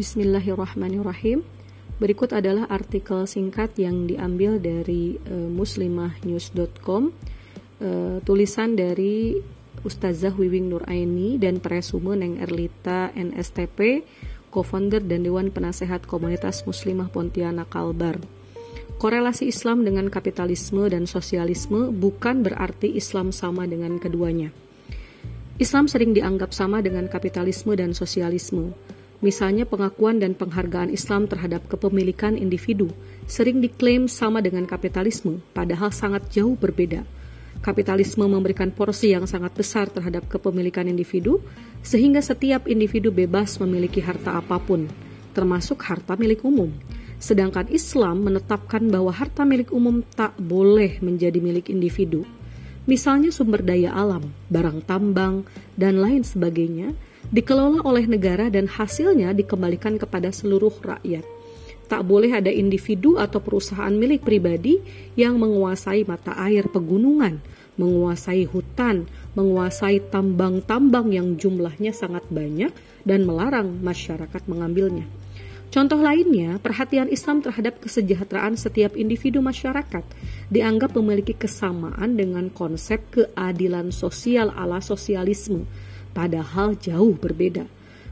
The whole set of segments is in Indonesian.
Bismillahirrahmanirrahim. Berikut adalah artikel singkat yang diambil dari uh, muslimahnews.com, uh, tulisan dari Ustazah Wiwing Nuraini dan Presume Neng Erlita NSTP, co-founder dan Dewan Penasehat Komunitas Muslimah Pontianak Kalbar. Korelasi Islam dengan kapitalisme dan sosialisme bukan berarti Islam sama dengan keduanya. Islam sering dianggap sama dengan kapitalisme dan sosialisme. Misalnya pengakuan dan penghargaan Islam terhadap kepemilikan individu sering diklaim sama dengan kapitalisme, padahal sangat jauh berbeda. Kapitalisme memberikan porsi yang sangat besar terhadap kepemilikan individu, sehingga setiap individu bebas memiliki harta apa pun, termasuk harta milik umum. Sedangkan Islam menetapkan bahwa harta milik umum tak boleh menjadi milik individu. Misalnya sumber daya alam, barang tambang, dan lain sebagainya – dikelola oleh negara dan hasilnya dikembalikan kepada seluruh rakyat. Tak boleh ada individu atau perusahaan milik pribadi yang menguasai mata air pegunungan, menguasai hutan, menguasai tambang-tambang yang jumlahnya sangat banyak dan melarang masyarakat mengambilnya. Contoh lainnya, perhatian Islam terhadap kesejahteraan setiap individu masyarakat dianggap memiliki kesamaan dengan konsep keadilan sosial ala sosialisme padahal jauh berbeda.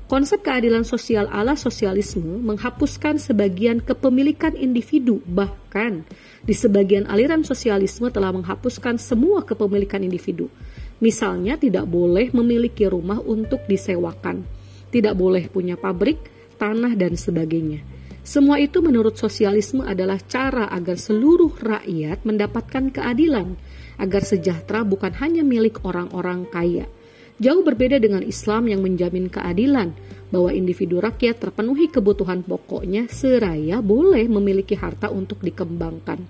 Konsep keadilan sosial ala sosialisme menghapuskan sebagian kepemilikan individu, bahkan di sebagian aliran sosialisme telah menghapuskan semua kepemilikan individu. Misalnya tidak boleh memiliki rumah untuk disewakan, tidak boleh punya pabrik, tanah dan sebagainya. Semua itu menurut sosialisme adalah cara agar seluruh rakyat mendapatkan keadilan, agar sejahtera bukan hanya milik orang-orang kaya Jauh berbeda dengan Islam yang menjamin keadilan, bahwa individu rakyat terpenuhi kebutuhan pokoknya seraya boleh memiliki harta untuk dikembangkan.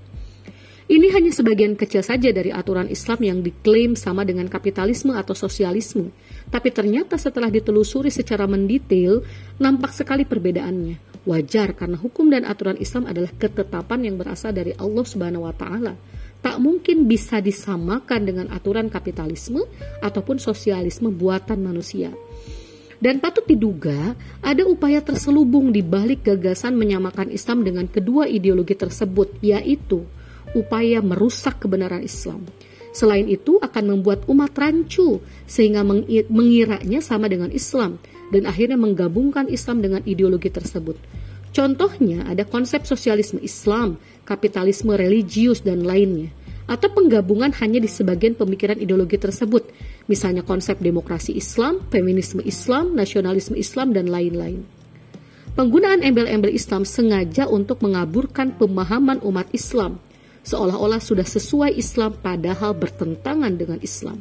Ini hanya sebagian kecil saja dari aturan Islam yang diklaim sama dengan kapitalisme atau sosialisme. Tapi ternyata setelah ditelusuri secara mendetail, nampak sekali perbedaannya. Wajar karena hukum dan aturan Islam adalah ketetapan yang berasal dari Allah Subhanahu wa taala tak mungkin bisa disamakan dengan aturan kapitalisme ataupun sosialisme buatan manusia. Dan patut diduga ada upaya terselubung di balik gagasan menyamakan Islam dengan kedua ideologi tersebut, yaitu upaya merusak kebenaran Islam. Selain itu akan membuat umat rancu sehingga mengiranya sama dengan Islam dan akhirnya menggabungkan Islam dengan ideologi tersebut. Contohnya ada konsep sosialisme Islam, kapitalisme religius, dan lainnya. Atau penggabungan hanya di sebagian pemikiran ideologi tersebut, misalnya konsep demokrasi Islam, feminisme Islam, nasionalisme Islam, dan lain-lain. Penggunaan embel-embel Islam sengaja untuk mengaburkan pemahaman umat Islam, seolah-olah sudah sesuai Islam padahal bertentangan dengan Islam.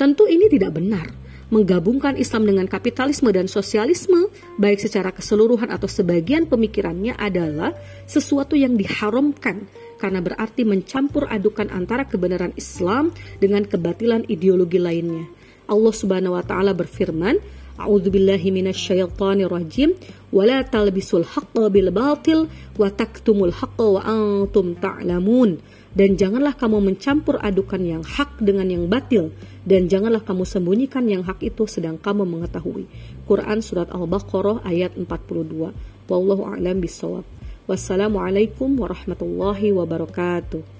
Tentu ini tidak benar, menggabungkan Islam dengan kapitalisme dan sosialisme, baik secara keseluruhan atau sebagian pemikirannya adalah sesuatu yang diharamkan karena berarti mencampur adukan antara kebenaran Islam dengan kebatilan ideologi lainnya. Allah Subhanahu wa taala berfirman, A'udzubillahi minasyaitonir bil batil wa taktumul haqqo wa antum ta'lamun. Dan janganlah kamu mencampur adukan yang hak dengan yang batil dan janganlah kamu sembunyikan yang hak itu sedang kamu mengetahui. Quran surat Al-Baqarah ayat 42. Wallahu a'lam bisawab. Wassalamualaikum warahmatullahi wabarakatuh.